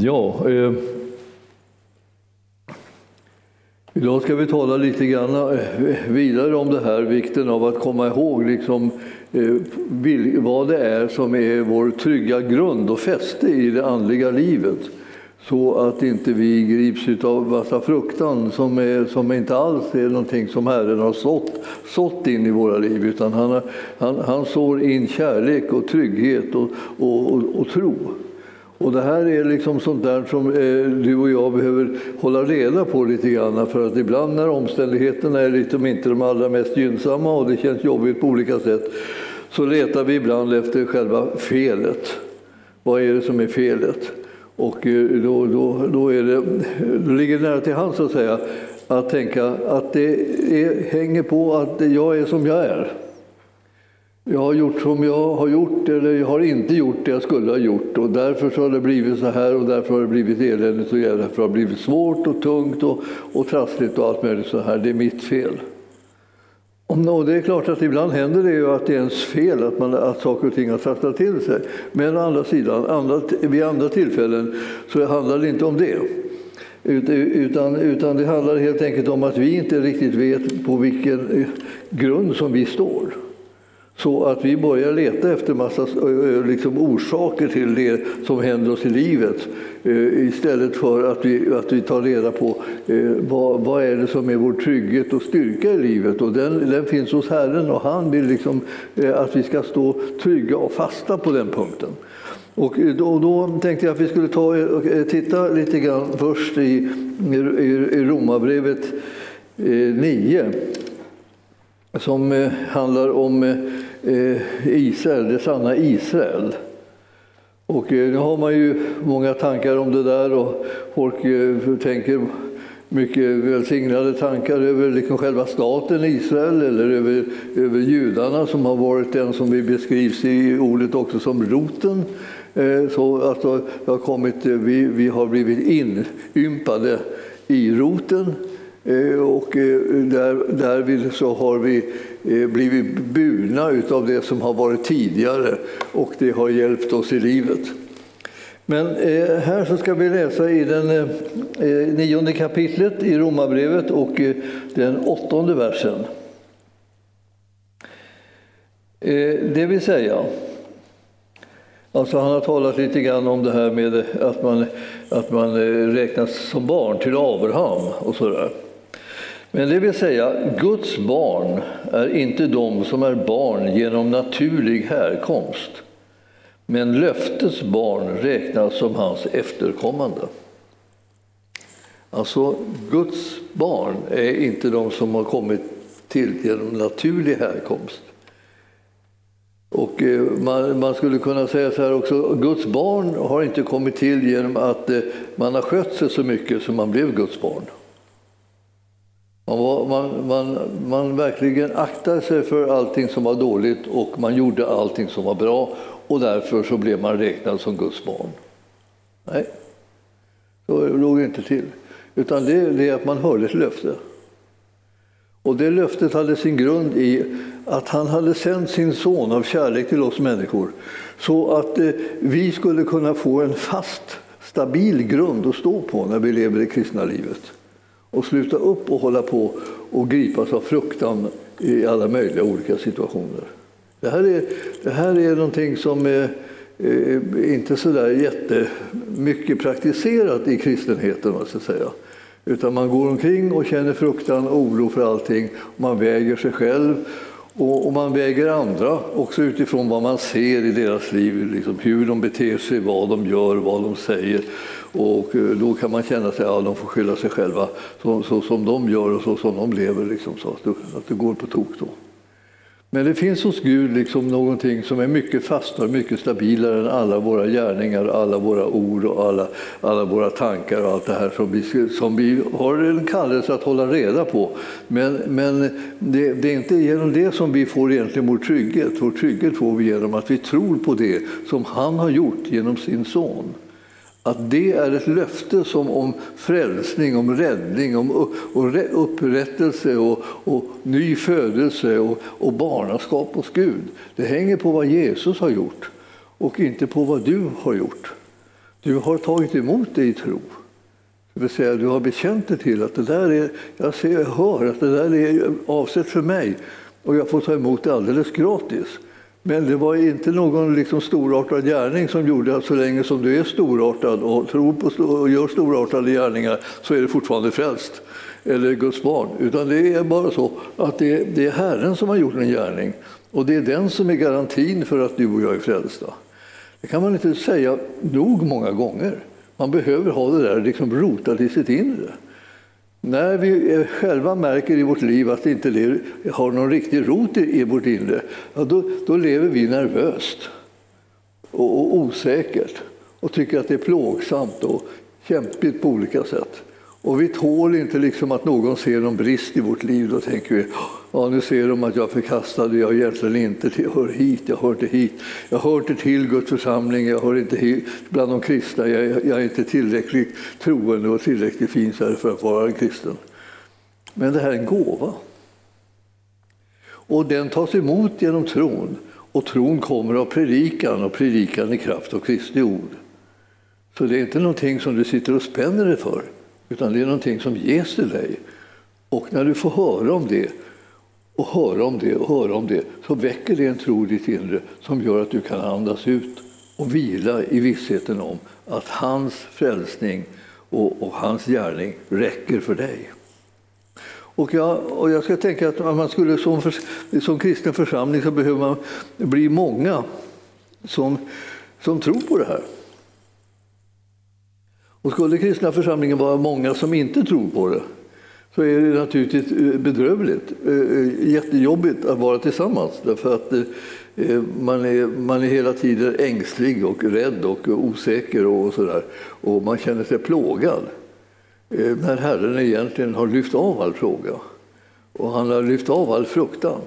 Ja, eh, idag ska vi tala lite grann eh, vidare om det här, vikten av att komma ihåg liksom, eh, vad det är som är vår trygga grund och fäste i det andliga livet. Så att inte vi grips av massa fruktan som, är, som inte alls är någonting som Herren har sått, sått in i våra liv, utan han, han, han sår in kärlek och trygghet och, och, och, och tro. Och det här är liksom sånt där som eh, du och jag behöver hålla reda på lite grann. För att ibland när omständigheterna är liksom inte de allra mest gynnsamma och det känns jobbigt på olika sätt så letar vi ibland efter själva felet. Vad är det som är felet? Och eh, då, då, då, är det, då ligger det nära till hands att säga att tänka att det är, hänger på att jag är som jag är. Jag har gjort som jag har gjort eller jag har inte gjort det jag skulle ha gjort och därför så har det blivit så här och därför har det blivit eländigt och därför har det blivit svårt och tungt och, och trassligt och allt möjligt så här. Det är mitt fel. Och det är klart att ibland händer det ju att det är ens fel att, man, att saker och ting har trasslat till sig. Men å andra sidan, andra, vid andra tillfällen så handlar det inte om det. Utan, utan det handlar helt enkelt om att vi inte riktigt vet på vilken grund som vi står. Så att vi börjar leta efter massa eh, eh, liksom, orsaker till det som händer oss i livet eh, istället för att vi, att vi tar reda på vad, vad är det som är vår trygghet och styrka i livet. Och den, den finns hos Herren och han vill liksom, att vi ska stå trygga och fasta på den punkten. Och då, då, tänkte jag att vi skulle ta titta lite grann först i, i, i Romarbrevet 9 som handlar om Eh, Eh, Israel, det sanna Israel. Och eh, nu har man ju många tankar om det där och folk eh, tänker mycket välsignade tankar över liksom själva staten Israel eller över, över judarna som har varit den som vi beskrivs i ordet också som roten. Så alltså, det har kommit, vi, vi har blivit inympade i roten och där, därvid så har vi Eh, blivit burna av det som har varit tidigare och det har hjälpt oss i livet. Men eh, här så ska vi läsa i den eh, nionde kapitlet i Romarbrevet och den åttonde versen. Det vill säga, alltså han har talat lite grann om det här med att man, att man räknas som barn till Abraham och sådär. Men det vill säga, Guds barn är inte de som är barn genom naturlig härkomst. Men löftets barn räknas som hans efterkommande. Alltså, Guds barn är inte de som har kommit till genom naturlig härkomst. Och eh, man, man, skulle kunna säga så här också, Guds barn har inte kommit till genom att eh, man har skött sig så mycket som man blev Guds barn. Man, var, man, man, man verkligen aktade sig för allting som var dåligt och man gjorde allting som var bra och därför så blev man räknad som Guds barn. Nej, så låg det inte till. Utan det är att man hörde ett löfte. Och det löftet hade sin grund i att han hade sänt sin son av kärlek till oss människor så att eh, vi skulle kunna få en fast, stabil grund att stå på när vi lever det kristna livet och sluta upp och hålla på och gripas av fruktan i alla möjliga olika situationer. Det här är, det här är någonting som är, är inte så där jättemycket praktiserat i kristenheten. Måste säga. Utan man går omkring och känner fruktan och oro för allting. Man väger sig själv och, man väger andra också utifrån vad man ser i deras liv. Liksom hur de beter sig, vad de gör, vad de säger. Och eh, då kan man känna sig ja, de får skylla sig själva så, så som de gör och så som de lever. Liksom, så att, att det går på tok då. Men det finns hos Gud liksom någonting som är mycket fastare och mycket stabilare än alla våra gärningar, alla våra ord och alla, alla våra tankar och allt det här som vi, som vi har en kallelse att hålla reda på. Men, men det, det, är inte genom det som vi får egentligen vår trygghet. Vår trygghet får vi genom att vi tror på det som han har gjort genom sin son. Att det är ett löfte som om frälsning, om räddning, om upprättelse och, och ny födelse och, och barnaskap hos Gud. Det hänger på vad Jesus har gjort och inte på vad du har gjort. Du har tagit emot det i tro. Det vill säga, du har bekänt dig till att det där är, jag ser jag hör att det där är avsett för mig och jag får ta emot det alldeles gratis. Men det var inte någon liksom storartad gärning som gjorde att så länge som du är storartad och tror på och gör storartade gärningar så är du fortfarande frälst eller Guds barn. Utan det är bara så att det, det är Herren som har gjort en gärning och det är den som är garantin för att du och jag är frälsta. Det kan man inte säga nog många gånger. Man behöver ha det där liksom rotat i sitt inre. När vi eh, själva märker i vårt liv att det inte har någon riktig rot i vårt inre, ja, då, då lever vi nervöst och, och osäkert och tycker att det är plågsamt och kämpigt på olika sätt. Och vi tål inte liksom att någon ser någon brist i vårt liv. Då tänker vi ja, nu ser de att jag är förkastad, jag egentligen inte till, hör hit, jag hör inte hit. Jag hör inte till Guds församling, jag hör inte hit bland de kristna. Jag, jag är inte tillräckligt troende och tillräckligt fin för att vara en kristen. Men det här är en gåva. Och den tas emot genom tron. Och tron kommer av predikan och predikan i kraft av Kristi ord. Så det är inte någonting som du sitter och spänner dig för. Utan det är någonting som ges till dig. Och när du får höra om det och höra om det och höra om det så väcker det en tro i ditt inre som gör att du kan andas ut och vila i vissheten om att hans frälsning och, och hans gärning räcker för dig. Och jag, och jag ska tänka att man skulle som, för, som kristen församling så behöver man bli många som, som tror på det här. Och skulle kristna församlingen vara många som inte tror på det så är det naturligtvis eh, bedrövligt, eh, eh, jättejobbigt att vara tillsammans. Därför att man är, man är hela tiden ängslig och rädd och osäker och sådär. Och man känner sig plågad. När Herren egentligen har lyft av all plåga. Och han har lyft av all fruktan.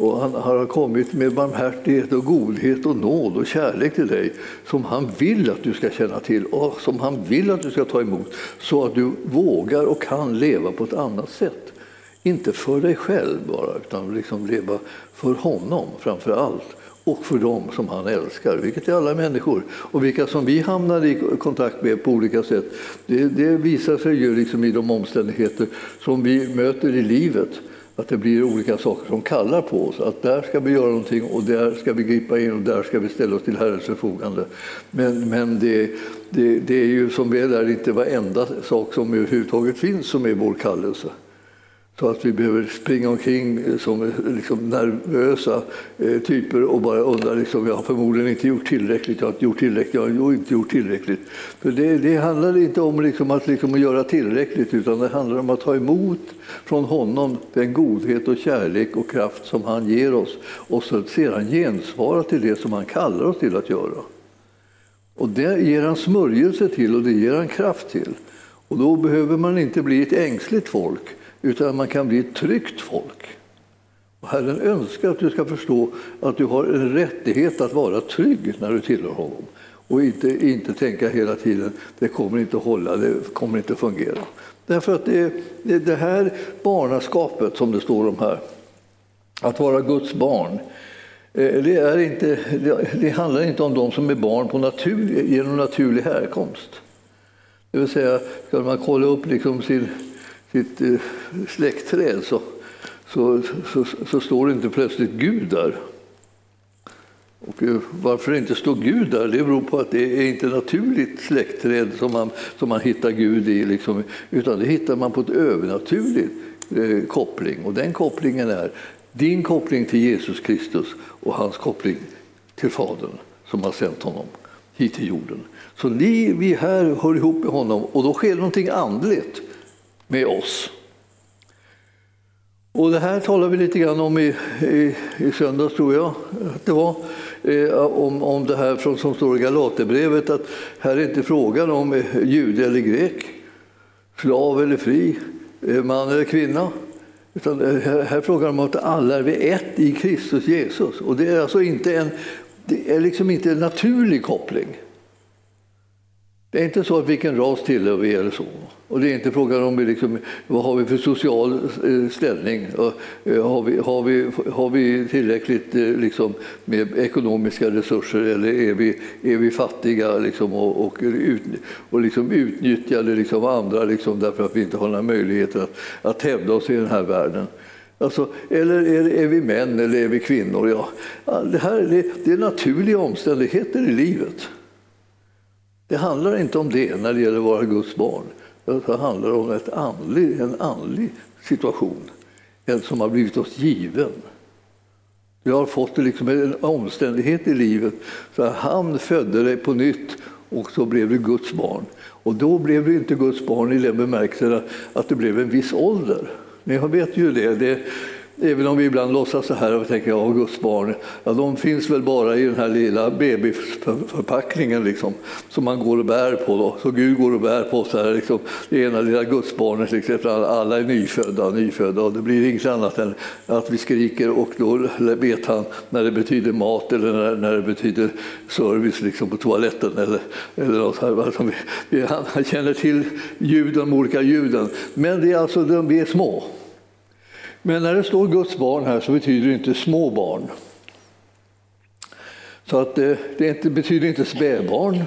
Och han har kommit med barmhärtighet och godhet och nåd och kärlek till dig som han vill att du ska känna till och som han vill att du ska ta emot så att du vågar och kan leva på ett annat sätt. Inte för dig själv bara, utan liksom leva för honom framför allt och för dem som han älskar, vilket är alla människor. Och vilka som vi hamnar i kontakt med på olika sätt, det, det visar sig ju liksom i de omständigheter som vi möter i livet att det blir olika saker som kallar på oss. Att där ska vi göra någonting och där ska vi gripa in och där ska vi ställa oss till Herrens förfogande. Men, men det, det, det är ju som väl är inte varenda sak som överhuvudtaget finns som är vår kallelse. Så att vi behöver springa omkring som liksom nervösa eh, typer och bara undra, liksom, jag har förmodligen inte gjort tillräckligt, jag har inte gjort tillräckligt, jag har inte gjort tillräckligt. För det, det handlar inte om liksom, att liksom, göra tillräckligt, utan det handlar om att ta emot från honom den godhet och kärlek och kraft som han ger oss och så sedan gensvara till det som han kallar oss till att göra. Och det ger han smörjelse till och det ger han kraft till. Och då behöver man inte bli ett ängsligt folk utan man kan bli ett tryggt folk. Och Herren önskar att du ska förstå att du har en rättighet att vara trygg när du tillhör honom och inte, inte tänka hela tiden det kommer inte att hålla, det kommer inte att fungera. Därför att det, det, det här barnaskapet som det står om här, att vara Guds barn, eh, det, är inte, det handlar inte om de som är barn på natur, genom naturlig härkomst. Det vill säga, ska man kolla upp liksom sin sitt eh, släktträd så, så, så, så, står det inte plötsligt Gud där. Och eh, varför det inte står Gud där det beror på att det är inte naturligt släktträd som man, som man hittar Gud i, liksom, utan det hittar man på ett övernaturlig eh, koppling. Och den kopplingen är din koppling till Jesus Kristus och hans koppling till Fadern som har sänt honom hit till jorden. Så ni, vi här hör ihop med honom och då sker någonting andligt med oss. Och det här talade vi lite grann om i, i, i söndags, tror jag att det var. Eh, om, om det här från, som står i Galaterbrevet, att här är inte frågan om eh, jude eller grek, slav eller fri, eh, man eller kvinna. Utan eh, här, här frågar frågan om att alla är vi ett i Kristus Jesus. Och det är alltså inte en, det är liksom inte en naturlig koppling. Det är inte så att vilken ras tillhör vi eller så. Och det är inte frågan om liksom, vad har vi för social eh, ställning. Eh, har vi, har vi, har vi tillräckligt eh, liksom, med ekonomiska resurser eller är vi, är vi fattiga liksom, och, och, ut, och liksom utnyttjade liksom, andra liksom, därför att vi inte har några möjligheter att, att hävda oss i den här världen. Alltså, eller är, är, vi män eller är vi kvinnor? Ja, det, här, det, det är naturliga omständigheter i livet. Det handlar inte om det när det gäller att vara Guds barn. Det handlar om ett andlig, en andlig situation en som har blivit oss given. Vi har fått liksom en omständighet i livet så han födde dig på nytt och så blev du Guds barn. Och då blev du inte Guds barn i den bemärkelsen att du blev en viss ålder. Ni vet ju det. det Även om vi ibland låtsas så här och tänker att Guds barn, ja, de finns väl bara i den här lilla bebisförpackningen liksom, som man går och bär på. Då. Så Gud går och bär på så här, liksom, det ena lilla gudsbarnet, liksom, alla är nyfödda, nyfödda och det blir inget annat än att vi skriker och då vet han när det betyder mat eller när, när det betyder service liksom, på toaletten. Eller, eller något här. Alltså, vi, han känner till ljuden, de olika ljuden. Men det är alltså, de, vi är små. Men när det står Guds barn här så betyder det inte små barn. Så att eh, det, det betyder inte spädbarn,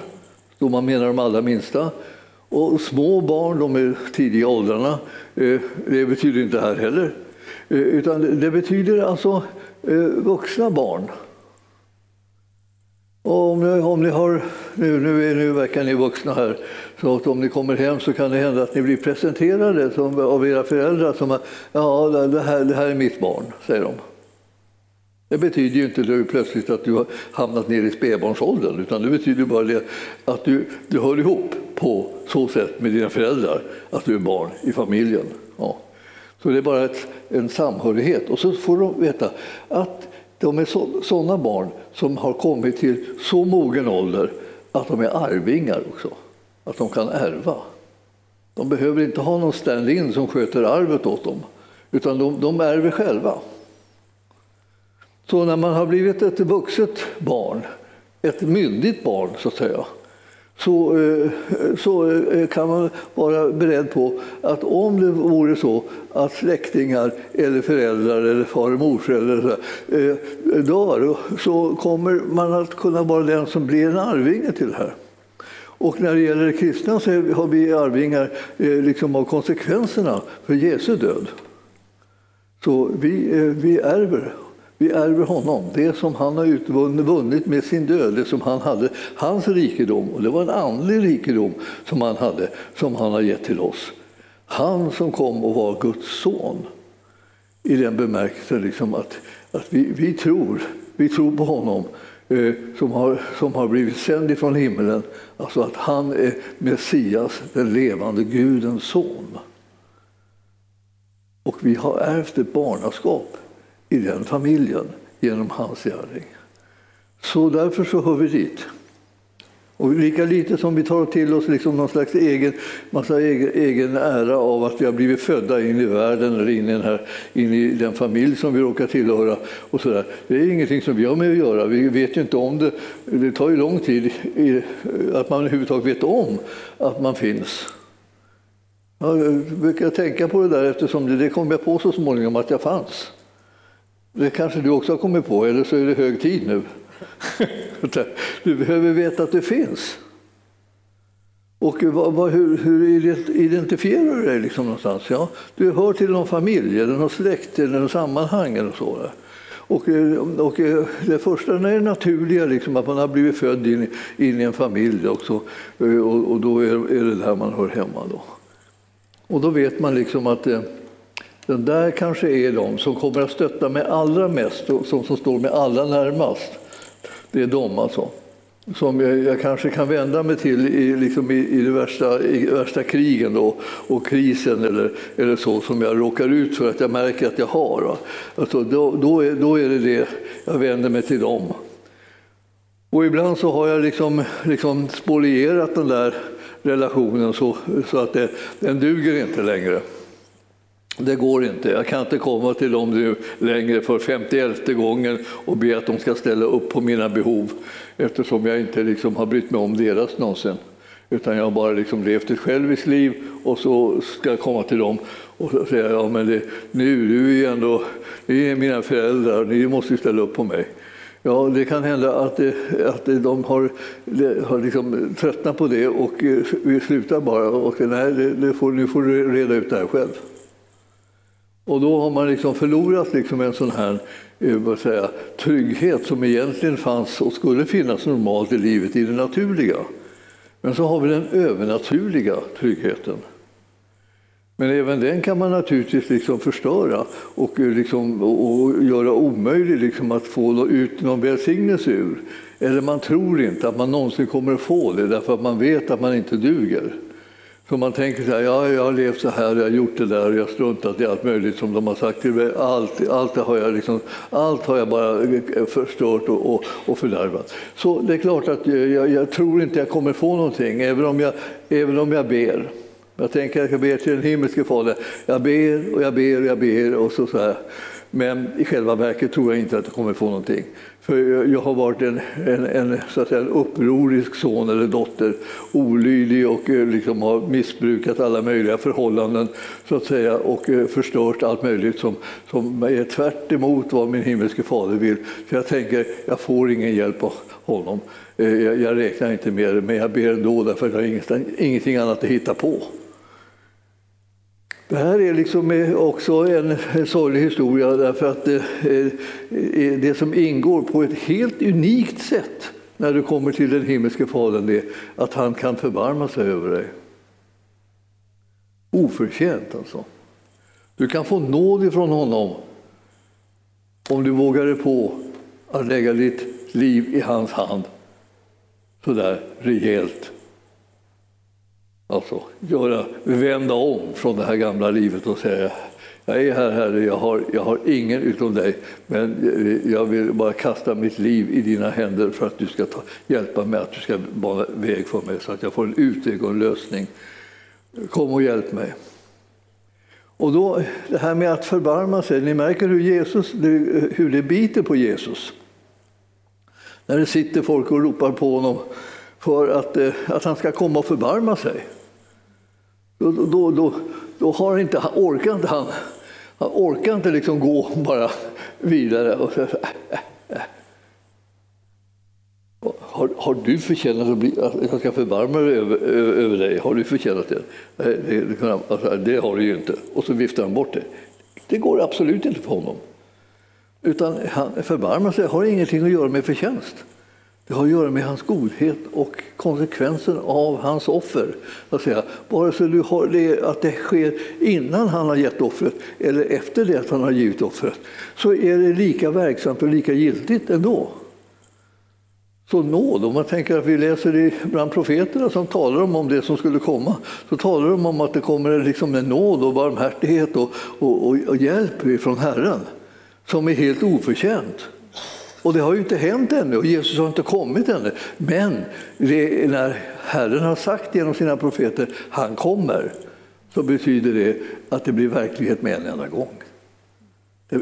då man menar de allra minsta. Och små barn, de är tidiga åldrarna, eh, det betyder inte här heller. Eh, utan det betyder alltså vuxna barn. Och om, ni, om ni har, nu, nu, nu verkar ni vuxna här, så att om ni kommer hem så kan det hända att ni blir presenterade som, av era föräldrar som ja, det här, det här är mitt barn, säger de. Det betyder ju inte det plötsligt att du har hamnat ner i spädbarnsåldern utan det betyder bara det att du, du hör ihop på så sätt med dina föräldrar, att du är barn i familjen. Ja. Så det är bara ett, en samhörighet. Och så får de veta att de är sådana barn som har kommit till så mogen ålder att de är arvingar också, att de kan ärva. De behöver inte ha någon stand-in som sköter arvet åt dem, utan de, de ärver själva. Så när man har blivit ett vuxet barn, ett myndigt barn så att säga, så, eh, så eh, kan man vara beredd på att om det vore så att släktingar eller föräldrar eller far och morföräldrar eh, dör så kommer man att kunna vara den som blir en arvinge till det här. Och när det gäller kristna så har vi arvingar liksom av konsekvenserna för Jesu död. Så vi, vi ärver vi ärver honom, det som han har utvunnit med sin död, det som han hade, hans rikedom. Och det var en andlig rikedom som han hade, som han har gett till oss. Han som kom och var Guds son. I den bemärkelsen liksom att, att vi, vi, tror, vi tror på honom eh, som, har, som har blivit sänd ifrån himlen. Alltså att han är Messias, den levande Gudens son. Och vi har ärvt ett barnaskap i den familjen genom hans gärning. Så därför så hör vi dit. Och lika lite som vi tar till oss liksom någon slags egen, massa egen, egen ära av att vi har blivit födda in i världen eller in i, den, här, in i den familj som vi råkar tillhöra. Och så där. Det är ingenting som vi har med att göra. Vi vet ju inte om det. Det tar ju lång tid att man överhuvudtaget vet om att man finns. Jag brukar tänka på det där eftersom det, det kom jag på så småningom att jag fanns. Det kanske du också har kommit på, eller så är det hög tid nu. Du behöver veta att det finns. Och vad, hur, hur, identifierar du dig liksom någonstans? Ja, du hör till någon familj, eller någon släkt eller någon sammanhang. Eller så. Och, eh, och eh, det första är det naturliga, liksom, att man har blivit född in, in i en familj också, eh, och, och då är, är, det där man hör hemma. Då. Och då vet man liksom att eh, den där kanske är de som kommer att stötta mig allra mest och som, som står mig allra närmast. Det är de alltså. Som jag, jag kanske kan vända mig till i, liksom i, i de värsta, i värsta krigen då, och krisen eller, eller så som jag råkar ut för att jag märker att jag har. Alltså då, då, är, då är det det jag vänder mig till dem. Och ibland så har jag liksom, liksom spolierat den där relationen så, så att det, den duger inte längre. Det går inte. Jag kan inte komma till dem nu längre för 51 gången och be att de ska ställa upp på mina behov eftersom jag inte liksom har brytt mig om deras någonsin. Utan jag har bara liksom levt ett själviskt liv och så ska jag komma till dem och säga ja, men det, nu, du är ju ändå, ni är mina föräldrar, ni måste ställa upp på mig. Ja, det kan hända att, att de har, har liksom tröttnat på det och vi slutar bara och nej, det, det får, nu får du reda ut det här själv. Och då har man liksom förlorat liksom en sån här eh, vad säga, trygghet som egentligen fanns och skulle finnas normalt i livet, i det naturliga. Men så har vi den övernaturliga tryggheten. Men även den kan man naturligtvis liksom förstöra och, eh, liksom, och göra omöjlig liksom att få ut någon välsignelse ur. Eller man tror inte att man någonsin kommer att få det därför att man vet att man inte duger. Så man tänker så här, ja, jag har levt så här, jag har gjort det där, jag har struntat i allt möjligt som de har sagt till mig. Allt, allt, har, jag liksom, allt har jag bara förstört och, och, och fördärvat. Så det är klart att jag, jag, tror inte jag kommer få någonting, även om jag, även om jag ber. Jag tänker att jag ber till den himmelske Fader. Jag ber och jag ber och jag ber och så, så här. Men i själva verket tror jag inte att jag kommer få någonting. För jag har varit en, en, en, så att säga, en upprorisk son eller dotter, olydig och eh, liksom har missbrukat alla möjliga förhållanden så att säga, och eh, förstört allt möjligt som, som är tvärt emot vad min himmelske fader vill. Så jag tänker, jag får ingen hjälp av honom. Eh, jag, jag räknar inte med det, men jag ber ändå därför att jag har ingenting annat att hitta på. Det här är liksom eh, också en sorglig historia därför att det, det som ingår på ett helt unikt sätt när du kommer till den himmelske Fadern är att han kan förbarma sig över dig. Oförtjänt alltså. Du kan få nåd ifrån honom om du vågar dig på att lägga ditt liv i hans hand sådär rejält Alltså göra, vända om från det här gamla livet och säga jag är här Herre, jag har, jag har ingen utom dig, men eh, jag vill bara kasta mitt liv i dina händer för att du ska ta, hjälpa mig, att du ska bana väg för mig så att jag får en utväg och en lösning. Kom och hjälp mig. Och då, det här med att förbarma sig, ni märker hur, Jesus, hur det biter på Jesus. När det sitter folk och ropar på honom för att, eh, att han ska komma och förbarma sig. Då, då, då, då har inte, orkar inte han, han orkar inte liksom gå bara vidare. Och så, äh, äh. Har, har, du förtjänat att, bli, att jag ska förbarma mig över, över, dig? Har du förtjänat det? Det, det, alltså, det har du ju inte. Och så viftar han bort det. Det går absolut inte för honom. Utan han förbarmar sig har ingenting att göra med förtjänst. Det har att göra med hans godhet och konsekvensen av hans offer. Att säga, Vare sig du har det, att det sker innan han har gett offret eller efter det att han har givit offret så är det lika verksamt och lika giltigt ändå. Så nåd, om man tänker att vi läser det bland profeterna som talar om det som skulle komma, så talar de om att det kommer liksom en nåd och barmhärtighet och, och, och, och hjälp från Herren som är helt oförtjänt. Och det har ju inte hänt ännu och Jesus har inte kommit ännu. Men det, när Herren har sagt genom sina profeter han kommer så betyder det att det blir verklighet med en enda gång.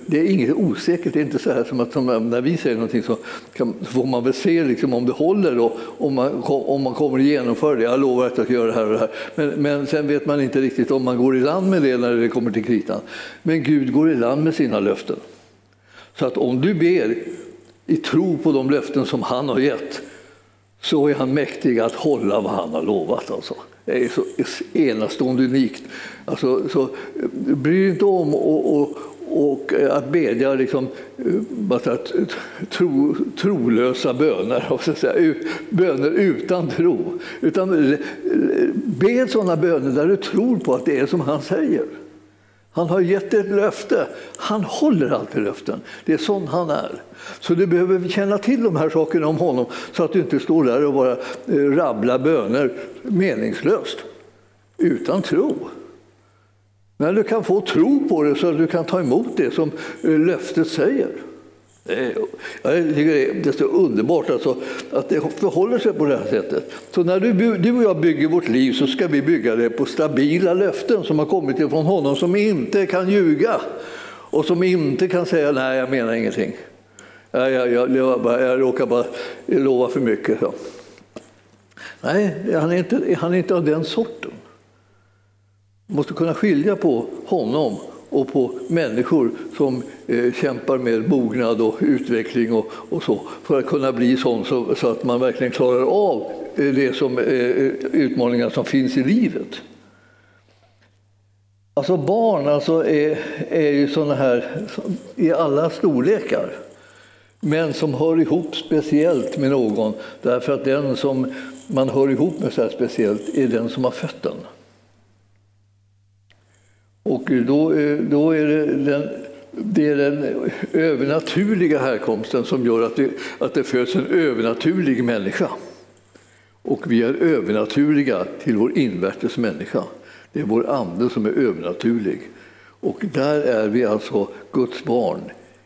Det är inget osäkert, det är inte så här som att som när vi säger någonting så, kan, så får man väl se liksom om det håller och om man, om man kommer att genomföra det. Jag lovar att jag ska göra det här och det här. Men, men sen vet man inte riktigt om man går i land med det när det kommer till kritan. Men Gud går i land med sina löften. Så att om du ber i tro på de löften som han har gett så är han mäktig att hålla vad han har lovat. Alltså. Det är så enastående unikt. Alltså, så, bry inte om och, och, och att bedja liksom, att, tro, trolösa böner, så säga, böner utan tro. Utan be sådana böner där du tror på att det är som han säger. Han har gett ett löfte. Han håller alltid löften. Det är sån han är. Så du behöver känna till de här sakerna om honom så att du inte står där och bara eh, rabblar böner meningslöst, utan tro. Men du kan få tro på det så att du kan ta emot det som eh, löftet säger. Eh, jag tycker det är så underbart alltså, att det förhåller sig på det här sättet. Så när du, du och jag bygger vårt liv så ska vi bygga det på stabila löften som har kommit ifrån honom, som inte kan ljuga och som inte kan säga nej, jag menar ingenting. Jag, jag, jag, jag, jag råkar bara lova för mycket. Så. Nej, han är inte, han är inte av den sorten. Måste kunna skilja på honom och på människor som eh, kämpar med mognad och utveckling och, och, så för att kunna bli sån så, så att man verkligen klarar av eh, det som, eh, eh, utmaningar som finns i livet. Alltså barn alltså är, är ju såna här i alla storlekar men som hör ihop speciellt med någon därför att den som man hör ihop med så här speciellt är den som har fött den. Och då, eh, då är det den, det är den övernaturliga härkomsten som gör att det, att det föds en övernaturlig människa. Och vi är övernaturliga till vår invärtes människa. Det är vår ande som är övernaturlig. Och där är vi alltså Guds barn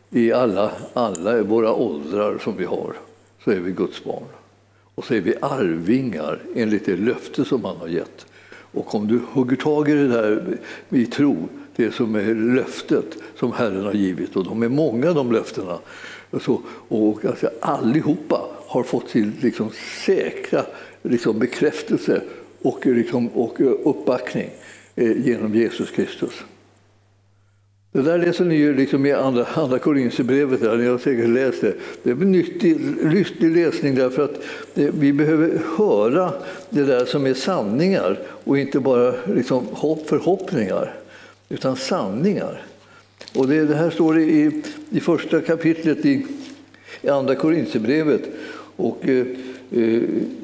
i alla, alla våra åldrar som vi har. Så är vi Guds barn. Och så är vi arvingar enligt det löfte som han har gett. Och om du hugger tag i det där i tro, det som är löftet som Herren har givit, och de är många de löftena, så, och alltså, allihopa har fått sin liksom, säkra liksom, bekräftelse och, liksom, och uppbackning eh, genom Jesus Kristus. Det där läser ni ju liksom i Andra, andra Korinthierbrevet, ni har säkert läst det. Det är en nyttig, nyttig läsning därför att det, vi behöver höra det där som är sanningar och inte bara liksom hopp, förhoppningar, utan sanningar. Och det, det här står i, i första kapitlet i, i Andra Korinthierbrevet. Och, eh,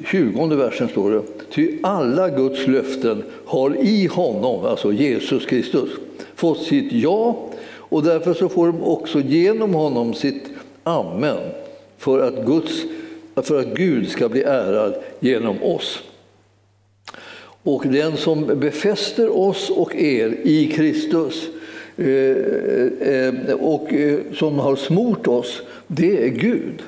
20 eh, versen står det. Ty alla Guds löften har i honom, alltså Jesus Kristus, fått sitt ja och därför så får de också genom honom sitt amen för att, Guds, för att Gud ska bli ärad genom oss. Och den som befäster oss och er i Kristus eh, eh, och eh, som har smort oss, det är Gud.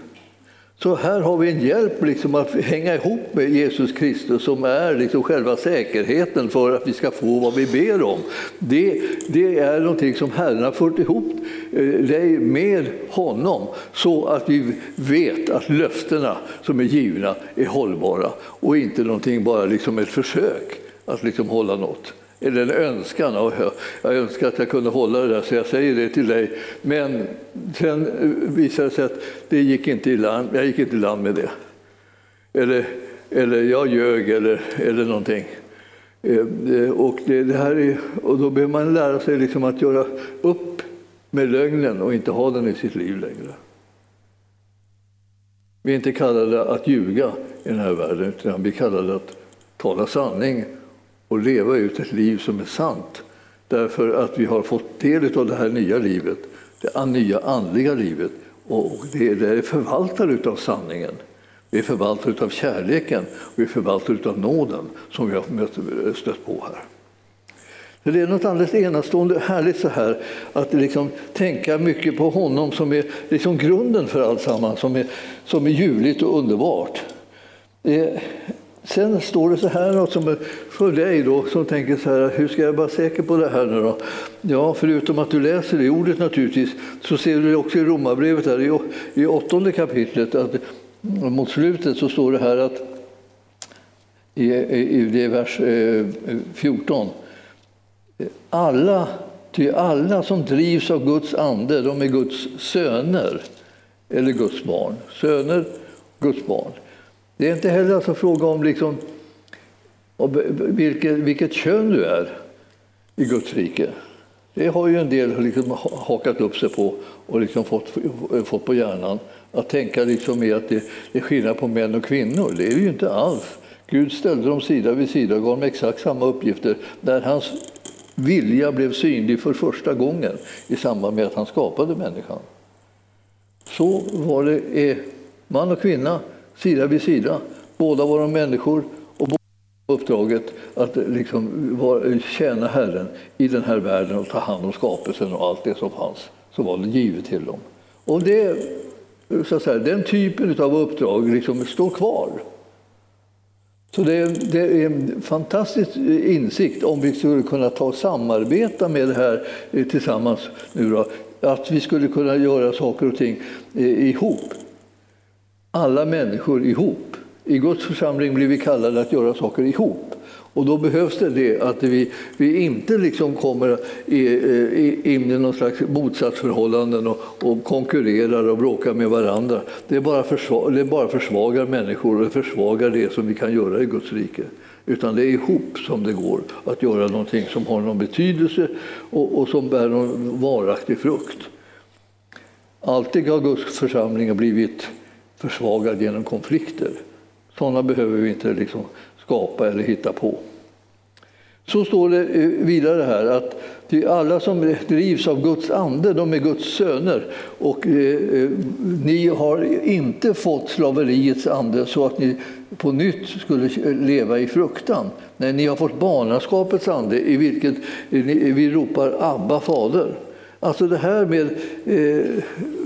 Så här har vi en hjälp liksom att hänga ihop med Jesus Kristus som är liksom själva säkerheten för att vi ska få vad vi ber om. Det, det är någonting som Herren har fört ihop eh, dig med honom så att vi vet att löftena som är givna är hållbara och inte någonting bara liksom ett försök att liksom hålla något eller en önskan. Och jag önskar att jag kunde hålla det där, så jag säger det till dig. Men sen eh, visade det sig att det gick inte i land, jag gick inte i land med det. Eller, eller jag ljög eller, eller någonting. Eh, eh, och, det, det här är, och då behöver man lära sig liksom att göra upp med lögnen och inte ha den i sitt liv längre. Vi är inte kallade att ljuga i den här världen, utan vi är kallade att tala sanning och leva ut ett liv som är sant. Därför att vi har fått del av det här nya livet, det nya andliga livet. Och det är förvaltare av sanningen. Vi är förvaltare av kärleken och vi är förvaltare av nåden som vi har stött på här. Det är något alldeles enastående härligt så här att liksom tänka mycket på honom som är liksom grunden för alltsammans, som är, som är ljuvligt och underbart. Eh, sen står det så här som för dig då, som tänker så här, hur ska jag vara säker på det här nu då? Ja, förutom att du läser det i ordet naturligtvis, så ser du det också i Romarbrevet här i, i åttonde kapitlet, att mot slutet så står det här att i, i, i det vers eh, 14, alla, ty alla som drivs av Guds ande, de är Guds söner eller Guds barn. Söner, Guds barn. Det är inte heller alltså fråga om liksom, vilket, vilket kön du är i Guds rike. Det har ju en del liksom hakat upp sig på och liksom fått, fått på hjärnan. Att tänka liksom med att det är skillnad på män och kvinnor. Det är det ju inte alls. Gud ställde dem sida vid sida och gav dem exakt samma uppgifter när hans vilja blev synlig för första gången i samband med att han skapade människan. Så var det eh, man och kvinna sida vid sida. Båda var de människor uppdraget att liksom tjäna Herren i den här världen och ta hand om skapelsen och allt det som fanns, som var givet till dem. Och det, så att säga, den typen av uppdrag liksom står kvar. Så det är, det är, en fantastisk insikt om vi skulle kunna ta och samarbeta med det här eh, tillsammans nu då, att vi skulle kunna göra saker och ting eh, ihop alla människor ihop i Guds församling blir vi kallade att göra saker ihop. Och då behövs det, det att vi, vi inte liksom kommer in i någon slags motsatsförhållanden och, och konkurrerar och bråkar med varandra. Det bara, försvagar, det bara försvagar människor och försvagar det som vi kan göra i Guds rike. Utan det är ihop som det går att göra någonting som har någon betydelse och, och som bär någon varaktig frukt. Alltid har Guds församling blivit försvagad genom konflikter. Sådana behöver vi inte liksom skapa eller hitta på. Så står det eh, vidare här att alla som drivs av Guds ande, de är Guds söner. Och eh, eh, ni har inte fått slaveriets ande så att ni på nytt skulle leva i fruktan. Nej, ni har fått barnaskapets ande i vilket vi ropar Abba, fader. Alltså det här med, eh,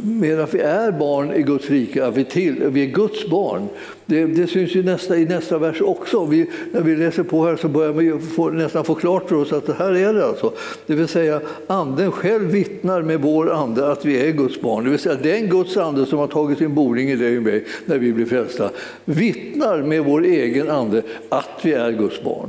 med att vi är barn i Guds rike, att vi, till, vi är Guds barn, det, det syns ju nästa, i nästa vers också. Vi, när vi läser på här så börjar vi få, nästan få klart för oss att det här är det alltså. Det vill säga anden själv vittnar med vår ande att vi är Guds barn. Det vill säga den Guds ande som har tagit sin boning i dig och mig när vi blir frälsta vittnar med vår egen ande att vi är Guds barn.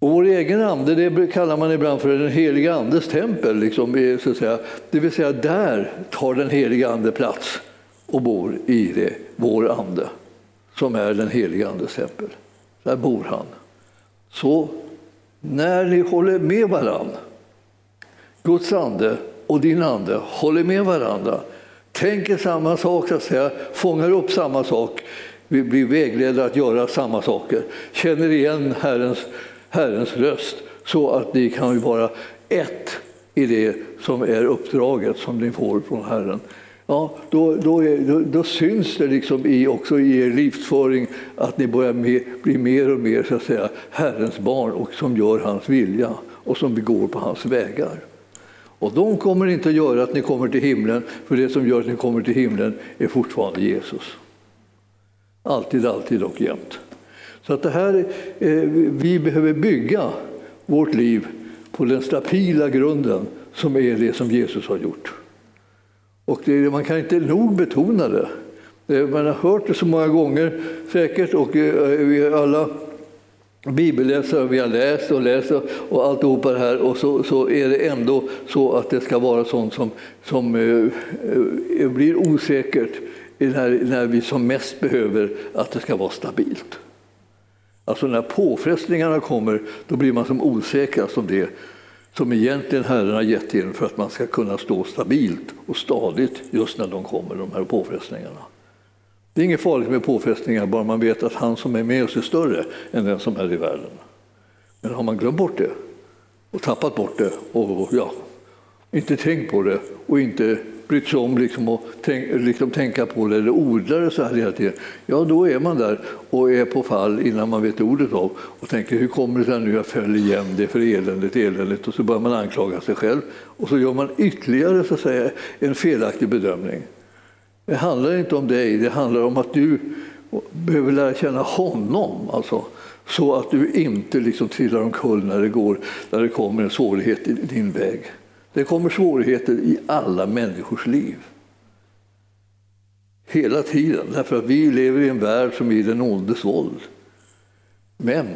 Vår egen ande det kallar man ibland för den heliga andes tempel. Liksom, så att säga. Det vill säga, där tar den heliga ande plats och bor i det, vår ande, som är den heliga andes tempel. Där bor han. Så när ni håller med varandra, Guds ande och din ande håller med varandra, tänker samma sak, så att säga, fångar upp samma sak, vi blir vägledda att göra samma saker, känner igen Herrens Herrens röst så att ni kan vara ett i det som är uppdraget som ni får från Herren. Ja, då, då, är, då, då syns det liksom i, också i er livsföring att ni börjar med, bli mer och mer så att säga, Herrens barn och som gör hans vilja och som går på hans vägar. Och de kommer inte att göra att ni kommer till himlen, för det som gör att ni kommer till himlen är fortfarande Jesus. Alltid, alltid och jämt. Så att det här, eh, vi behöver bygga vårt liv på den stabila grunden som är det som Jesus har gjort. Och det, man kan inte nog betona det. Eh, man har hört det så många gånger säkert och eh, vi alla bibelläsare, vi har läst och läst och alltihopa det här och så, så är det ändå så att det ska vara sånt som, som eh, blir osäkert när, när vi som mest behöver att det ska vara stabilt. Alltså när påfrestningarna kommer, då blir man som osäkrast om det som egentligen Herren har gett in för att man ska kunna stå stabilt och stadigt just när de kommer, de här påfrestningarna. Det är inget farligt med påfrestningar, bara man vet att han som är med oss är större än den som är i världen. Men har man glömt bort det och tappat bort det och ja, inte tänkt på det och inte brytt sig om liksom att tänk, liksom tänka på det eller odla det så här hela tiden, ja då är man där och är på fall innan man vet ordet av och tänker hur kommer det sig nu jag föll igen det för eländigt, eländigt” och så börjar man anklaga sig själv och så gör man ytterligare så att säga, en felaktig bedömning. Det handlar inte om dig, det handlar om att du behöver lära känna honom. Alltså, så att du inte liksom trillar omkull när det, går, när det kommer en svårighet i din väg. Det kommer svårigheter i alla människors liv. Hela tiden, därför att vi lever i en värld som är i den ondes våld. Men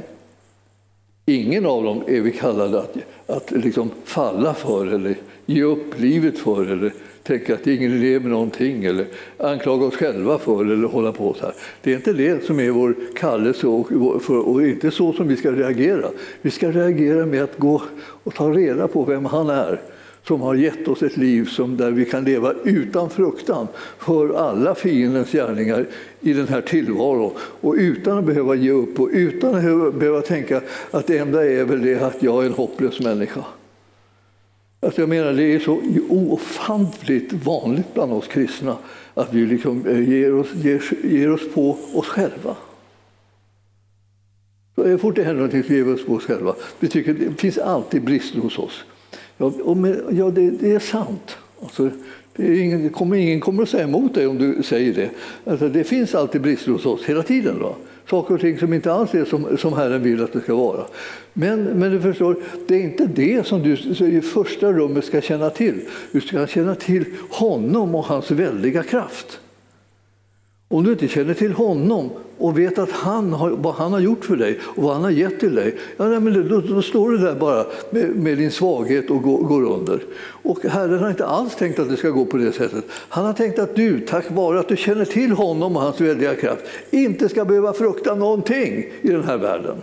ingen av dem är vi kallade att, att liksom falla för eller ge upp livet för eller tänka att ingen idé med någonting eller anklaga oss själva för eller hålla på så här. Det är inte det som är vår kallelse och, för, och inte så som vi ska reagera. Vi ska reagera med att gå och ta reda på vem han är som har gett oss ett liv som där vi kan leva utan fruktan för alla fiendens gärningar i den här tillvaron och utan att behöva ge upp och utan att behöva tänka att det enda är väl det att jag är en hopplös människa. Alltså jag menar, det är så ofantligt vanligt bland oss kristna att vi liksom eh, ger, oss, ger, ger oss på oss själva. Så fort det händer någonting så ger vi oss på oss själva. Vi tycker det finns alltid brister hos oss. Ja, ja det, det, är sant. Alltså, det är ingen, kommer, ingen kommer att säga emot dig om du säger det. Alltså, det finns alltid brister hos oss, hela tiden. Då. Saker och ting som inte alls är som, som Herren vill att det ska vara. Men, men du förstår, det är inte det som du i första rummet ska känna till. Du ska känna till honom och hans väldiga kraft. Om du inte känner till honom och vet att han har, vad han har gjort för dig och vad han har gett till dig, ja, nej, men då, då står du där bara med, med din svaghet och går, går, under. Och Herren har inte alls tänkt att det ska gå på det sättet. Han har tänkt att du, tack vare att du känner till honom och hans väldiga kraft, inte ska behöva frukta någonting i den här världen.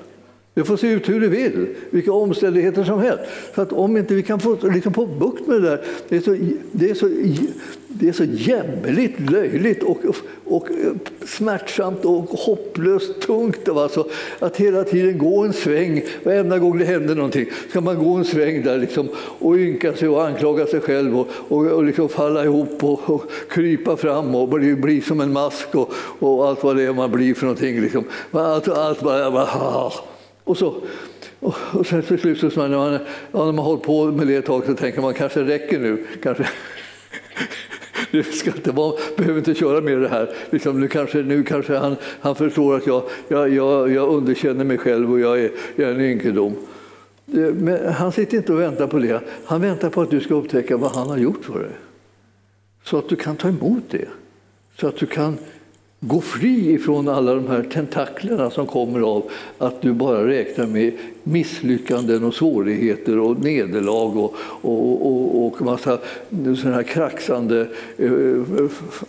Det får se ut hur det vill, vilka omständigheter som helst. Så att om inte vi kan få, liksom få bukt med det där, det är så, det är så, det är så jämmerligt löjligt och, och smärtsamt och hopplöst tungt. Alltså, att hela tiden gå en sväng, varenda gång det händer någonting ska man gå en sväng där liksom, och ynka sig och anklaga sig själv och, och, och liksom falla ihop och, och, krypa fram och bli, bli som en mask och, och allt vad det är man blir för någonting. Liksom. Allt, allt bara, bara ah och så, och sen till slut så när man, ja, när man har hållit på med det ett tag så tänker man kanske räcker nu. Kanske. Du ska inte vara, behöver inte köra med det här. Liksom, nu kanske, nu kanske han, han förstår att jag, jag, jag, jag underkänner mig själv och jag är, jag är en ynkedom. Men han sitter inte och väntar på det. Han väntar på att du ska upptäcka vad han har gjort för dig. Så att du kan ta emot det. Så att du kan Gå fri ifrån alla de här tentaklerna som kommer av att du bara räknar med misslyckanden och svårigheter och nederlag och, och, och, och massa såna här kraxande eh,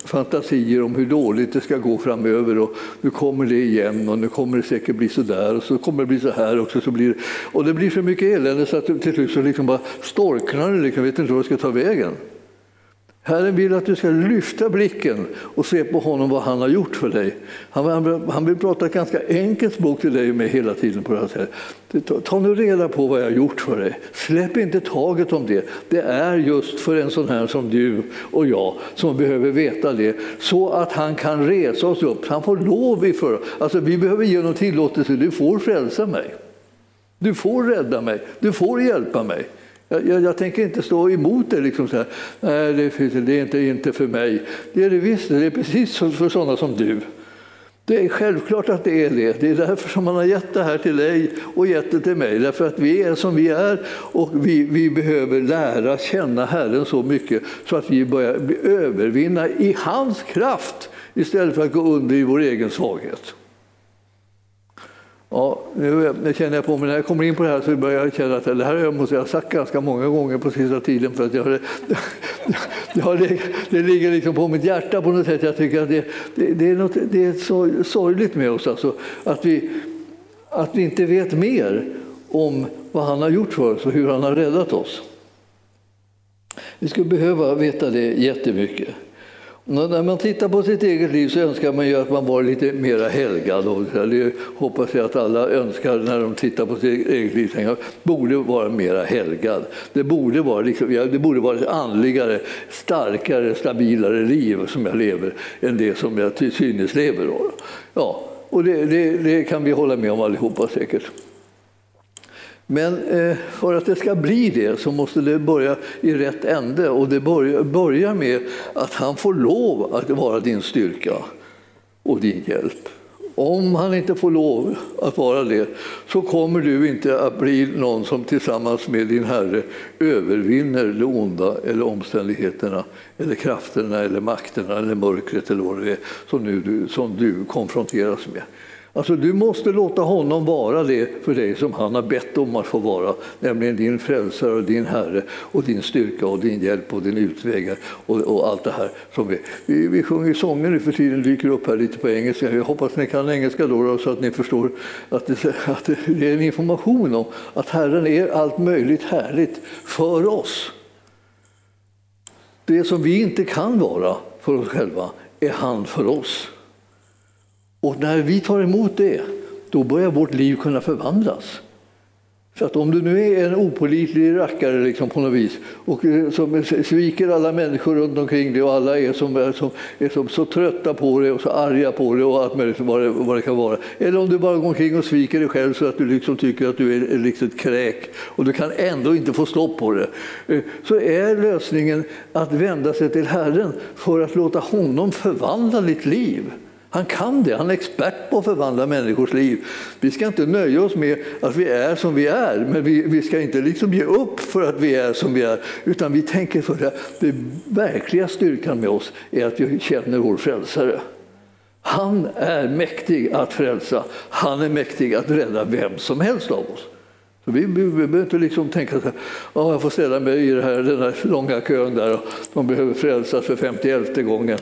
fantasier om hur dåligt det ska gå framöver. Och nu kommer det igen och nu kommer det säkert bli så där och så kommer det bli så här också. Så blir det, och det blir så mycket elände så att till slut så liksom bara storknar det. Liksom, vet inte vad det ska ta vägen. Herren vill att du ska lyfta blicken och se på honom vad han har gjort för dig. Han, han vill prata ett ganska enkelt språk till dig med hela tiden på det här sättet. Ta nu reda på vad jag har gjort för dig. Släpp inte taget om det. Det är just för en sån här som du och jag som behöver veta det så att han kan resa oss upp. Han får lov iför. Alltså, vi behöver ge honom tillåtelse. Du får frälsa mig. Du får rädda mig. Du får hjälpa mig. Jag, jag, jag, tänker inte stå emot det. Liksom så här. Nej, det, det är inte, inte för mig. Det är det visst, det är precis för sådana som du. Det är självklart att det är det. Det är därför som man har gett det här till dig och gett det till mig. Därför att vi är som vi är och vi, vi behöver lära känna Herren så mycket så att vi börjar övervinna i hans kraft istället för att gå under i vår egen svaghet. Ja, nu känner jag på mig, när jag kommer in på det här så börjar jag känna att det här har jag sagt ganska många gånger på sista tiden för att jag, det, det, det ligger liksom på mitt hjärta på något sätt. Jag tycker att det, det, det är, något, det är så sorgligt med oss alltså, att, vi, att vi inte vet mer om vad han har gjort för oss och hur han har räddat oss. Vi skulle behöva veta det jättemycket. När man tittar på sitt eget liv så önskar man ju att man var lite mer helgad. Och det hoppas jag att alla önskar när de tittar på sitt eget liv. Jag borde vara mer helgad. Det borde vara, liksom, det borde vara ett andligare, starkare, stabilare liv som jag lever än det som jag till synes lever. Ja, och det, det, det kan vi hålla med om allihopa säkert. Men eh, för att det ska bli det så måste det börja i rätt ände och det börjar med att han får lov att vara din styrka och din hjälp. Om han inte får lov att vara det så kommer du inte att bli någon som tillsammans med din Herre övervinner det onda eller omständigheterna eller krafterna eller makterna eller mörkret eller vad det är som, nu, som du konfronteras med. Alltså, du måste låta honom vara det för dig som han har bett om att få vara, nämligen din frälsare och din Herre och din styrka och din hjälp och din utväg. och, och allt det här. Som vi, vi, vi sjunger sånger nu för tiden, dyker upp här lite på engelska. Jag hoppas ni kan engelska då, så att ni förstår att det, att det är en information om att Herren är allt möjligt härligt för oss. Det som vi inte kan vara för oss själva är han för oss. Och när vi tar emot det, då börjar vårt liv kunna förvandlas. Så att om du nu är en opolitlig rackare liksom på något vis och eh, som sviker alla människor runt omkring dig och alla är som, är som, är som så trötta på dig och så arga på dig och allt möjligt vad det, vad det kan vara. Eller om du bara går omkring och sviker dig själv så att du liksom tycker att du är liksom ett kräk och du kan ändå inte få stopp på det. Eh, så är lösningen att vända sig till Herren för att låta honom förvandla ditt liv. Han kan det, han är expert på att förvandla människors liv. Vi ska inte nöja oss med att vi är som vi är, men vi, vi ska inte liksom ge upp för att vi är som vi är, utan vi tänker för att den verkliga styrkan med oss är att vi känner vår frälsare. Han är mäktig att frälsa. Han är mäktig att rädda vem som helst av oss. Så vi, vi, vi behöver inte liksom tänka att oh, jag får ställa mig i här, den här långa kön där och de behöver frälsas för 51 gången.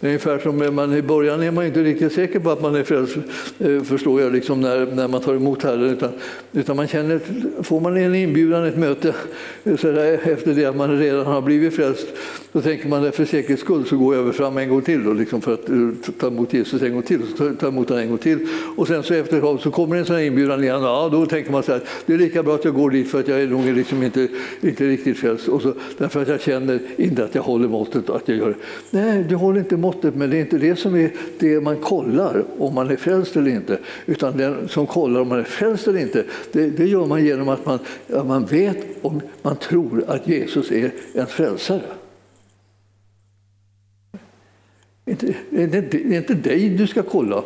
Ungefär som man i början är man inte riktigt säker på att man är frälst, eh, förstår jag, liksom när, när man tar emot Herren. Utan, utan man känner, får man en inbjudan, ett möte, eh, så där, efter det att man redan har blivit frälst, då tänker man att för säkerhets skull så går jag över fram en gång till då, liksom för att eh, ta emot Jesus en gång till, så tar emot honom en gång till. Och sen så efter så kommer en sån här inbjudan igen, ja, då tänker man så här, det är lika bra att jag går dit för att jag är nog liksom inte, inte riktigt frälst, och så, därför att jag känner inte att jag håller måttet. Att jag gör Nej, du håller inte måttet, men det är inte det som är det man kollar, om man är frälst eller inte. Utan den som kollar om man är frälst eller inte, det, det gör man genom att man, att man vet om man tror att Jesus är en frälsare. Det är inte dig du ska kolla,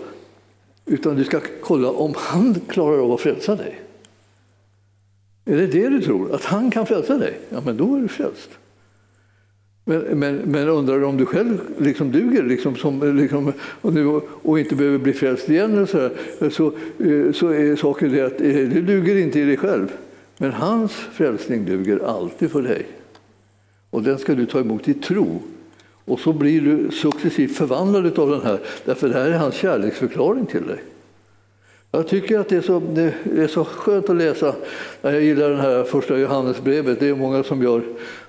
utan du ska kolla om han klarar av att frälsa dig. Är det det du tror? Att han kan frälsa dig? Ja, men då är du frälst. Men, men, men undrar om du själv liksom duger liksom, som, liksom, och, nu, och inte behöver bli frälst igen, så, där, så, eh, så är saken det att eh, du duger inte i dig själv. Men hans frälsning duger alltid för dig. Och den ska du ta emot i tro. Och så blir du successivt förvandlad av den här, därför det här är hans kärleksförklaring till dig. Jag tycker att det är, så, det är så skönt att läsa. Jag gillar den här första Johannesbrevet, det är många som gör.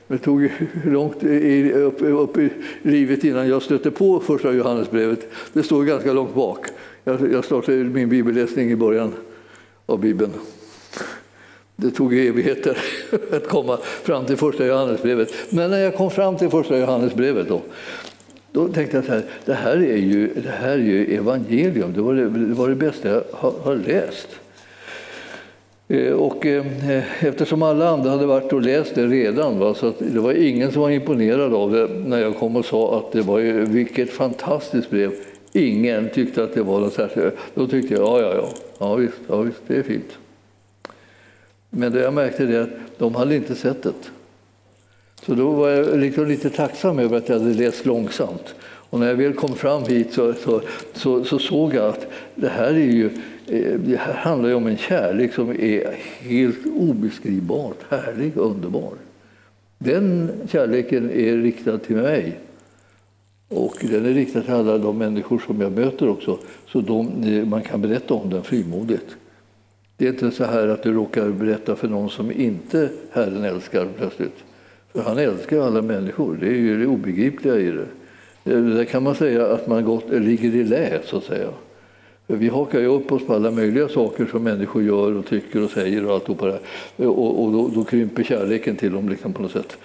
Det tog långt i, upp, upp, i livet innan jag stötte på första Johannesbrevet. Det står ganska långt bak. Jag, jag startade min bibelläsning i början av Bibeln. Det tog evigheter att komma fram till första Johannesbrevet. Men när jag kom fram till första Johannesbrevet då, då tänkte jag så här, det här är ju, det här är ju evangelium. Det var det, det var det bästa jag har, har läst. Eh, och eh, eftersom alla andra hade varit och läst det redan, va, så det var ingen som var imponerad av det när jag kom och sa att det var ju, vilket fantastiskt brev. Ingen tyckte att det var något särskilt. Då tyckte jag, ja, ja, ja, ja visst, ja, visst det är fint. Men det jag märkte det att de hade inte sett det. Så då var jag liksom lite tacksam över att jag hade läst långsamt. Och när jag väl kom fram hit så, så, så, så såg jag att det här, är ju, eh, det här handlar ju om en kärlek som är helt obeskrivbart härlig och underbar. Den kärleken är riktad till mig. Och den är riktad till alla de människor som jag möter också, så de, man kan berätta om den frimodigt. Det är inte så här att du råkar berätta för någon som inte Herren älskar plötsligt. För han älskar alla människor, det är ju det obegripliga i det. Eh, där kan man säga att man gott ligger i lä, så att säga. För vi hakar ju upp oss på alla möjliga saker som människor gör och tycker och säger och allt det eh, och, och då, då, krymper kärleken till dem liksom på något sätt.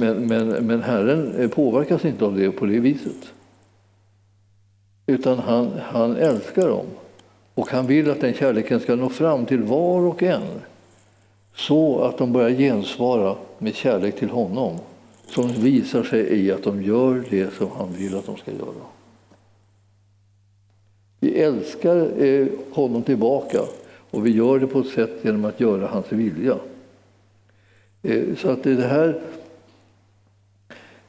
Men, men, men Herren påverkas inte av det på det viset. Utan han, han älskar dem. Och han vill att den kärleken ska nå fram till var och en så att de börjar gensvara med kärlek till honom som visar sig i att de gör det som han vill att de ska göra. Vi älskar eh, honom tillbaka och vi gör det på ett sätt genom att göra hans vilja. Eh, så att det här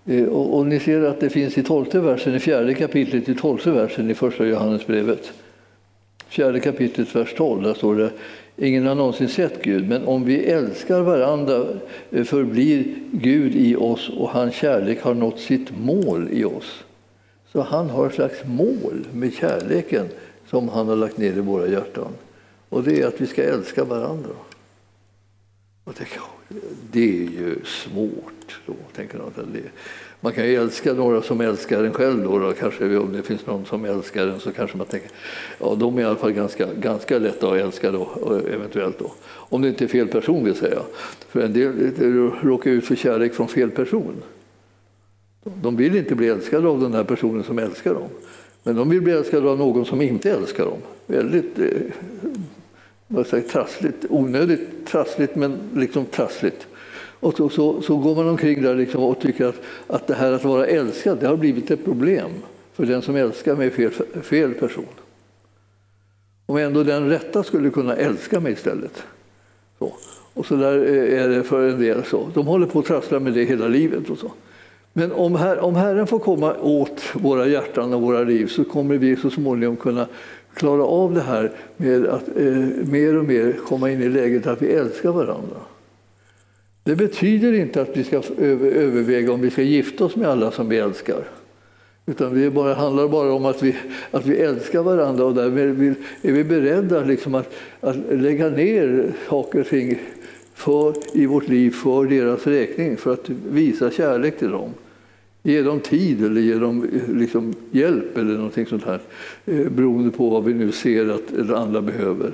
eh, och, ni ser att det finns i tolfte versen, i fjärde kapitlet, i tolfte versen i första Johannesbrevet. Fjärde kapitlet, vers 12, där står det Ingen har någonsin sett Gud, men om vi älskar varandra eh, förblir Gud i oss och hans kärlek har nått sitt mål i oss. Så han har ett slags mål med kärleken som han har lagt ner i våra hjärtan. Och det är att vi ska älska varandra. Och det, det är ju svårt. Då, tänker jag. Man kan ju älska några som älskar en själv. Då, då, kanske om det finns någon som älskar en så kanske man tänker ja de är i alla fall ganska, ganska lätta att älska då, eh, eventuellt. Då. Om det inte är fel person vill säga. För en del råkar ut för kärlek från fel person. De vill inte bli älskade av den här personen som älskar dem. Men de vill bli älskade av någon som inte älskar dem. Väldigt eh, vad säger, trassligt, onödigt trassligt men liksom trassligt. Och så, så, så, går man omkring där liksom och tycker att, att det här att vara älskad det har blivit ett problem för den som älskar mig fel, fel person. Om ändå den rätta skulle kunna älska mig istället. Så. Och så där eh, är det för en del. Så. De håller på att trassla med det hela livet. Och så. Men om, her om Herren får komma åt våra hjärtan och våra liv så kommer vi så småningom kunna klara av det här med att eh, mer och mer komma in i läget att vi älskar varandra. Det betyder inte att vi ska överväga om vi ska gifta oss med alla som vi älskar. Utan det bara, handlar bara om att vi, att vi älskar varandra och därmed är vi beredda liksom att, att lägga ner saker och ting för, i vårt liv för deras räkning, för att visa kärlek till dem. Ge dem tid eller ge dem liksom, hjälp eller någonting sånt här eh, beroende på vad vi nu ser att andra behöver.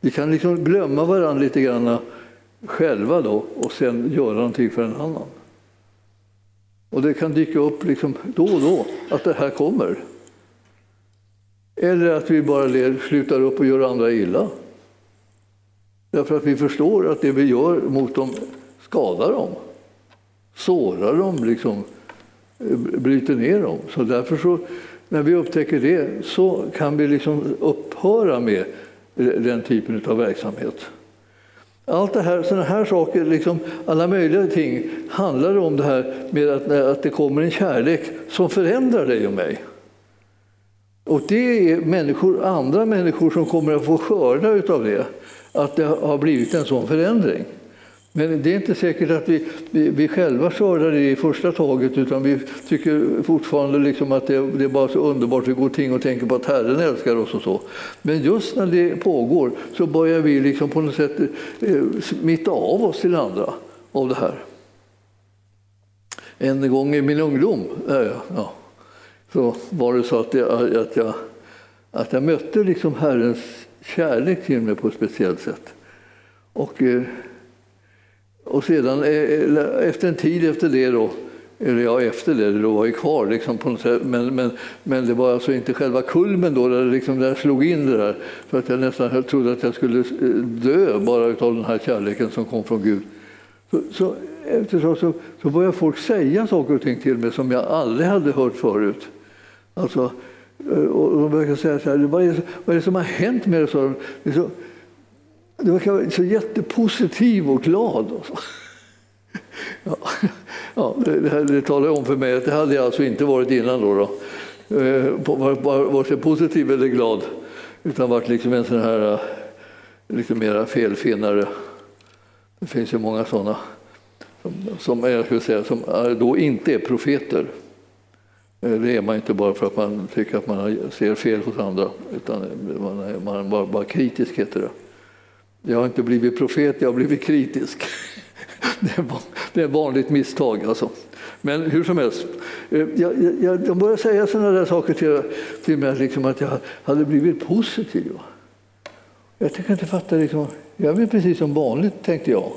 Vi kan liksom glömma varandra lite grann själva då och sen göra någonting för en annan. Och det kan dyka upp liksom då och då att det här kommer. Eller att vi bara slutar upp och gör andra illa. Därför att vi förstår att det vi gör mot dem skadar dem, sårar dem, liksom, eh, bryter ner dem. Så därför så, när vi upptäcker det så kan vi liksom upphöra med eh, den typen av verksamhet. Allt det här, sådana här saker, liksom alla möjliga ting, handlar om det här med att, att det kommer en kärlek som förändrar dig och mig. Och det är människor, andra människor som kommer att få skörda av det, att det har blivit en sån förändring. Men det är inte säkert att vi, vi, vi själva skördar det i första taget utan vi tycker fortfarande liksom att det, det, är bara så underbart. Vi går ting och tänker på att Herren älskar oss och så. Men just när det pågår så börjar vi liksom på något sätt eh, smitta av oss till andra av det här. En gång i min ungdom ja, så var det så att jag, att jag, att jag mötte liksom Herrens kärlek till mig på ett speciellt sätt. Och, eh, och sedan eh, eh, efter en tid efter det då, eller ja, efter det, det var ju kvar liksom på något sätt, men, men, men det var alltså inte själva kulmen då, där, liksom, där slog in det där, för att jag nästan trodde att jag skulle eh, dö bara av den här kärleken som kom från Gud. Så, så eftersom så, så började folk säga saker och ting till mig som jag aldrig hade hört förut. Alltså, och de brukar säga så här, vad är, vad är det som har hänt med dig? Du verkar vara så jättepositiv och glad. Och så. Ja, ja, det, det talar om för mig att det hade jag alltså inte varit innan. Då, då. Eh, vare sig positiv eller glad, utan varit liksom en sån här eh, lite mera felfinnare. Det finns ju många sådana som, som, jag säga, som då inte är profeter. Eh, det är man inte bara för att man tycker att man ser fel hos andra, utan man är, man är bara, bara kritisk heter det. Jag har inte blivit profet, jag har blivit kritisk. Det är ett vanligt misstag. Alltså. Men hur som helst, eh, jag, jag, jag började säga sådana där saker till, till mig, liksom att jag hade blivit positiv. Jag tänkte inte fatta, liksom, jag är precis som vanligt, tänkte jag.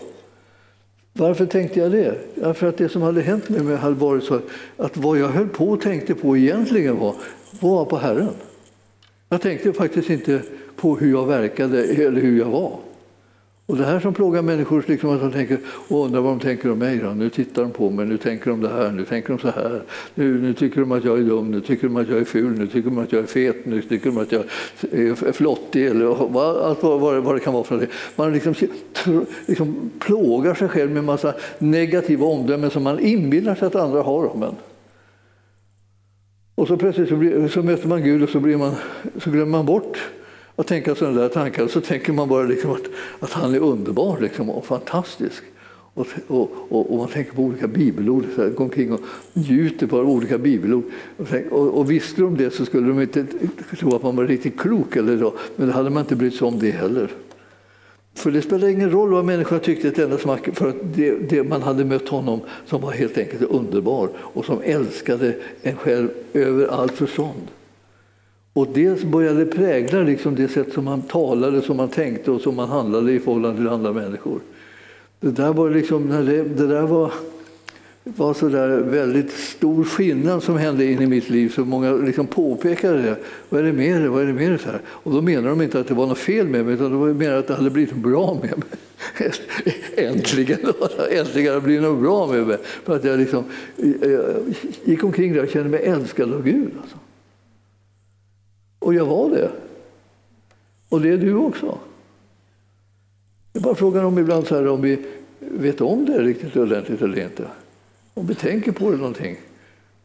Varför tänkte jag det? För att det som hade hänt med mig hade varit så att vad jag höll på och tänkte på egentligen var, var på Herren. Jag tänkte faktiskt inte på hur jag verkade eller hur jag var. Och det här som plågar människor, liksom att de tänker, och undrar vad de tänker om mig. Då. Nu tittar de på mig, nu tänker de det här, nu tänker de så här. Nu, nu tycker de att jag är dum, nu tycker de att jag är ful, nu tycker de att jag är fet, nu tycker de att jag är flottig eller allt vad, vad, vad det kan vara för det. Man liksom, liksom plågar sig själv med en massa negativa omdömen som man inbillar sig att andra har om en. Och så plötsligt så, blir, så möter man Gud och så, blir man, så glömmer man bort att tänka sådana där tankar så tänker man bara liksom att, att han är underbar liksom, och fantastisk. Och, och, och, och, man tänker på olika bibelord, så här, går omkring och njuter på olika bibelord. Och, och visste de det så skulle de inte tro att man var riktigt klok, eller så, men det hade man inte brytt sig om det heller. För det spelar ingen roll vad människan tyckte ett enda smack, för att det, det, man hade mött honom som var helt enkelt underbar och som älskade en själv över allt förstånd. Och det började prägla liksom det sätt som man talade, som man tänkte och som man handlade i förhållande till andra människor. Det där var, liksom, det, det där var, var så där väldigt stor skillnad som hände in i mitt liv. Så många liksom påpekade det. Vad är det med det? Vad är det med det? Så här? Och då menade de inte att det var något fel med mig, utan det var mer att det hade blivit bra med mig. Äntligen! Äntligen hade det blivit något bra med mig. För att jag liksom, jag gick omkring där och kände mig älskad av Gud. Alltså. Och jag var det. Och det är du också. Det är bara frågan om ibland så här, om vi vet om det riktigt ordentligt eller inte. Om vi tänker på det någonting.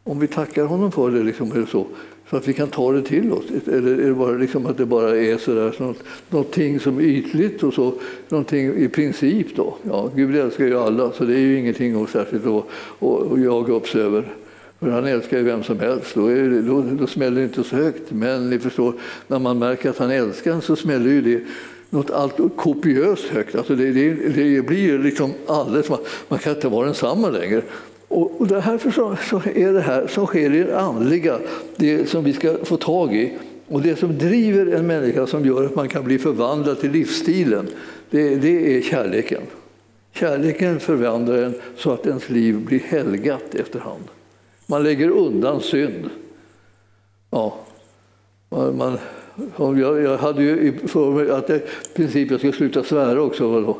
Om vi tackar honom för det, liksom, eller så, så att vi kan ta det till oss. Eller är det bara liksom att det bara är sådär, så något, någonting som är ytligt och så, någonting i princip då. Ja, Gud älskar ju alla, så det är ju ingenting att särskilt att, att, att jaga upp sig över. För han älskar ju vem som helst, då, det, då, då smäller det inte så högt. Men ni förstår, när man märker att han älskar en så smäller ju det något allt kopiöst högt. Alltså det, det, det blir liksom alldeles, man, man kan inte vara densamma längre. Och, och därför så, så är det här som sker i det andliga det som vi ska få tag i. Och det som driver en människa som gör att man kan bli förvandlad till livsstilen, det, det är kärleken. Kärleken förvandlar en så att ens liv blir helgat efterhand. Man lägger undan synd. Ja, man, man jag, jag hade ju för mig att jag, i princip jag skulle sluta svära också. Då.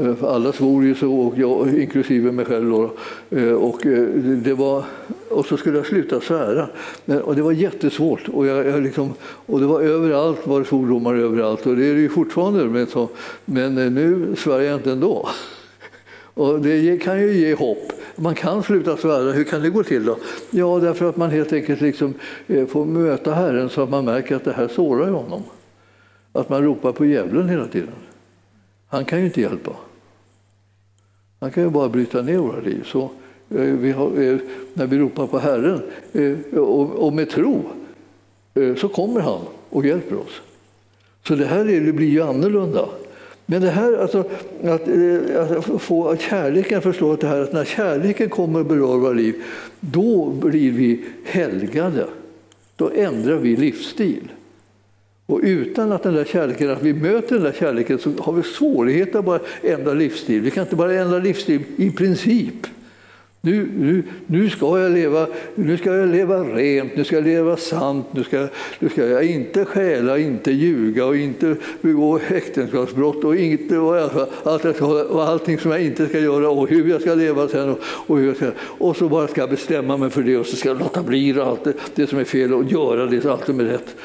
Eh, alla svor ju så, och jag, inklusive mig själv. Då. Eh, och, eh, det var, och så skulle jag sluta svära. Men, och det var jättesvårt. Och, jag, jag liksom, och det var överallt var det svordomar överallt. Och det är det ju fortfarande. Men, så, men nu svär jag inte ändå. Och det kan ju ge hopp. Man kan sluta svära. Hur kan det gå till då? Ja, därför att man helt enkelt liksom eh, får möta Herren så att man märker att det här sårar honom. Att man ropar på djävulen hela tiden. Han kan ju inte hjälpa. Han kan ju bara bryta ner våra liv. Så, eh, vi har, eh, när vi ropar på Herren och med tro så kommer han och hjälper oss. Så det här blir ju annorlunda. Men det här, alltså, att, eh, att få kärleken förstå att, det här, att när kärleken kommer och berör våra liv, då blir vi helgade. Då ändrar vi livsstil. Och utan att den där kärleken, att vi möter den där kärleken så har vi svårigheter att bara ändra livsstil. Vi kan inte bara ändra livsstil i princip. Nu, nu, nu, ska jag leva, nu ska jag leva rent, nu ska jag leva sant, nu ska, nu ska jag inte stjäla, inte ljuga och inte begå äktenskapsbrott och, inte, och, allt, och allting som jag inte ska göra och hur jag ska leva sen. Och, och, hur jag ska, och så bara ska jag bestämma mig för det och så ska jag låta bli allt det, det som är fel och göra det, allt som är rätt.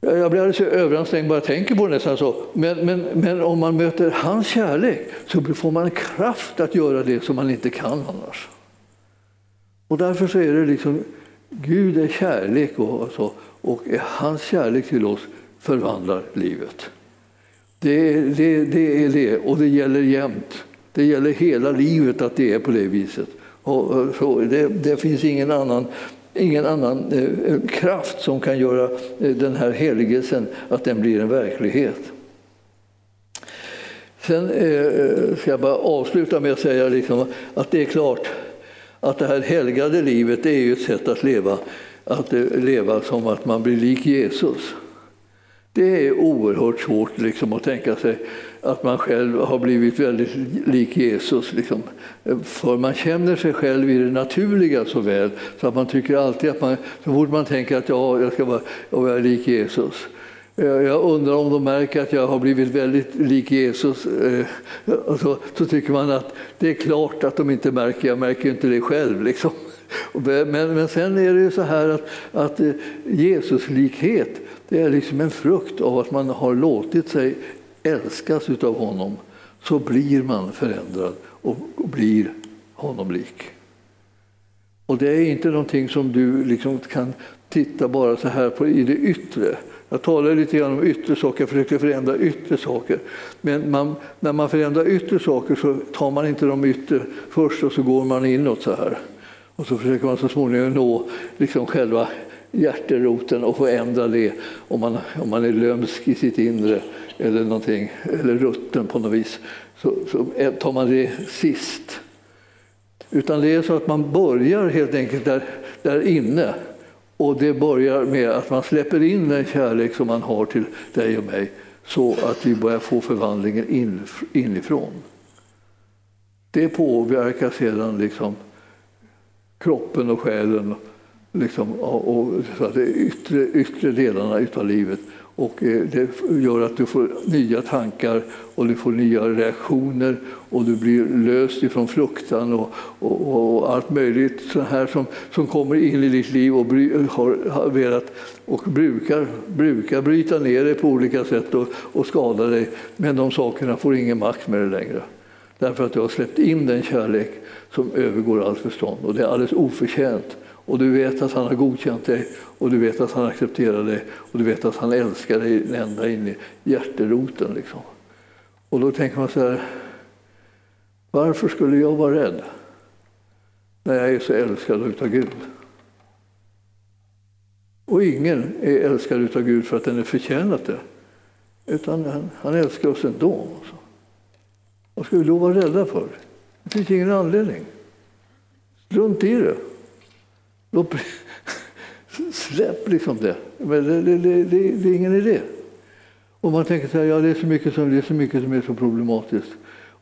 Jag blir alldeles överansträngd bara jag tänker på det nästan så. Men, men, men om man möter hans kärlek så får man kraft att göra det som man inte kan annars. Och därför så är det liksom, Gud är kärlek och, så, och hans kärlek till oss förvandlar livet. Det, det, det är det, och det gäller jämt. Det gäller hela livet att det är på det viset. Och, så det, det finns ingen annan ingen annan eh, kraft som kan göra eh, den här helgelsen, att den blir en verklighet. Sen eh, eh ska jag bara avsluta med att säga liksom att det är klart att det här helgade livet är ju ett sätt att leva, att eh, leva som att man blir lik Jesus. Det är oerhört svårt liksom, att tänka sig att man själv har blivit väldigt lik Jesus. Liksom. För man känner sig själv i det naturliga så väl så att man tycker alltid att man, så fort man tänker att ja, jag ska vara, jag lik Jesus. Eh, jag undrar om de märker att jag har blivit väldigt lik Jesus. Eh, så, så tycker man att det är klart att de inte märker, jag märker inte det själv. Liksom. Men, men sen är det ju så här att, att eh, Jesuslikhet det är liksom en frukt av att man har låtit sig älskas av honom. Så blir man förändrad och blir honom lik. Och det är inte någonting som du liksom kan titta bara så här på i det yttre. Jag talar lite grann om yttre saker, jag försöker förändra yttre saker. Men man, när man förändrar yttre saker så tar man inte de yttre först och så går man inåt så här. Och så försöker man så småningom nå liksom själva hjärteroten och få ändra det om man, om man är lömsk i sitt inre eller, någonting, eller rutten på något vis. Så, så tar man det sist. Utan det är så att man börjar helt enkelt där, där inne. Och det börjar med att man släpper in den kärlek som man har till dig och mig så att vi börjar få förvandlingen in, inifrån. Det påverkar sedan liksom kroppen och själen liksom, och, så att det yttre, yttre delarna av livet. Och eh, det gör att du får nya tankar och du får nya reaktioner och du blir löst ifrån fruktan och, och, och allt möjligt så här som, som kommer in i ditt liv och bry, har, har velat och brukar, brukar bryta ner dig på olika sätt och, och skada dig. Men de sakerna får ingen makt med dig längre. Därför att du har släppt in den kärlek som övergår allt förstånd och det är alldeles oförtjänt. Och du vet att han har godkänt dig och du vet att han accepterar dig och du vet att han älskar dig ända in i hjärteroten. Liksom. Och då tänker man så här, varför skulle jag vara rädd när jag är så älskad av Gud? Och ingen är älskad av Gud för att den är förtjänat det, utan han, han älskar oss ändå. Också. Vad ska vi då vara rädda för? Det finns ingen anledning. Strunt i det. Släpp liksom det. Men det, det, det, det, är ingen idé. Och man tänker så här, ja det är så mycket som, det är så mycket som är så problematiskt.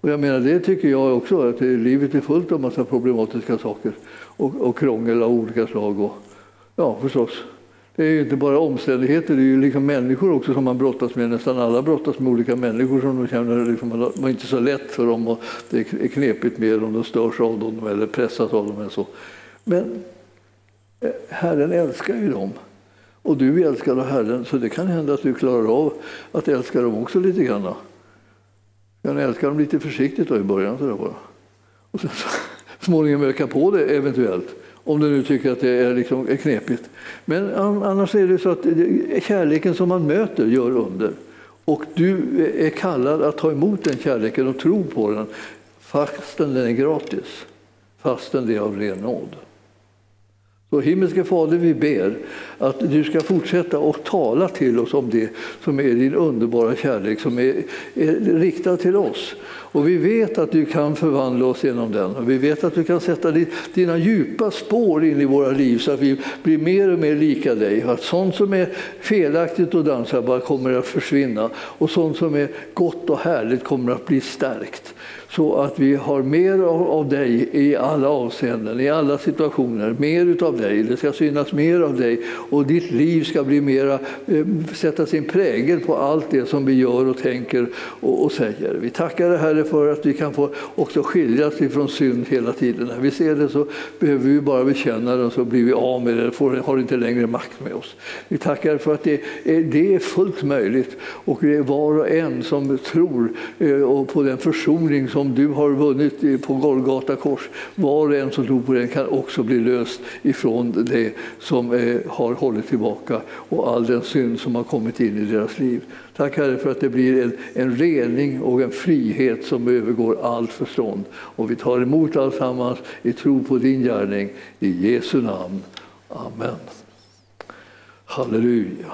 Och jag menar, det tycker jag också, att livet är fullt av massa problematiska saker och, och krångel av olika slag. Och, ja, förstås. Det är ju inte bara omständigheter, det är ju liksom människor också som man brottas med. Nästan alla brottas med olika människor som de känner liksom, det var inte så lätt för dem och det är knepigt med dem, de störs av dem eller pressas av dem. Eller så. Men Herren älskar ju dem. Och du är älskad av Herren, så det kan hända att du klarar av att älska dem också lite grann. Du kan älska dem lite försiktigt då i början. Så bara. Och sen så, småningom öka på det eventuellt. Om du nu tycker att det är, liksom, är knepigt. Men annars är det så att kärleken som man möter gör under. Och du är kallad att ta emot den kärleken och tro på den fastän den är gratis. Fastän det är av ren nåd. Så himmelske Fader, vi ber att du ska fortsätta att tala till oss om det som är din underbara kärlek som är, är riktad till oss. Och vi vet att du kan förvandla oss genom den. Och vi vet att du kan sätta dina djupa spår in i våra liv så att vi blir mer och mer lika dig. Att sånt som är felaktigt och dansar bara kommer att försvinna och sånt som är gott och härligt kommer att bli stärkt så att vi har mer av dig i alla avseenden, i alla situationer. Mer av dig, det ska synas mer av dig och ditt liv ska bli mera, eh, sätta sin prägel på allt det som vi gör och tänker och, och säger. Vi tackar dig Herre för att vi kan få också skiljas ifrån synd hela tiden. När vi ser det så behöver vi bara bekänna den så blir vi av med det, får, har inte längre makt med oss. Vi tackar för att det är, det är fullt möjligt och det är var och en som tror eh, på den försoning som som du har vunnit på Golgata kors. Var och en som tror på den kan också bli löst ifrån det som eh, har hållit tillbaka och all den synd som har kommit in i deras liv. Tack Herre för att det blir en, en rening och en frihet som övergår allt förstånd. Och vi tar emot alltsammans i tro på din gärning. I Jesu namn. Amen. Halleluja.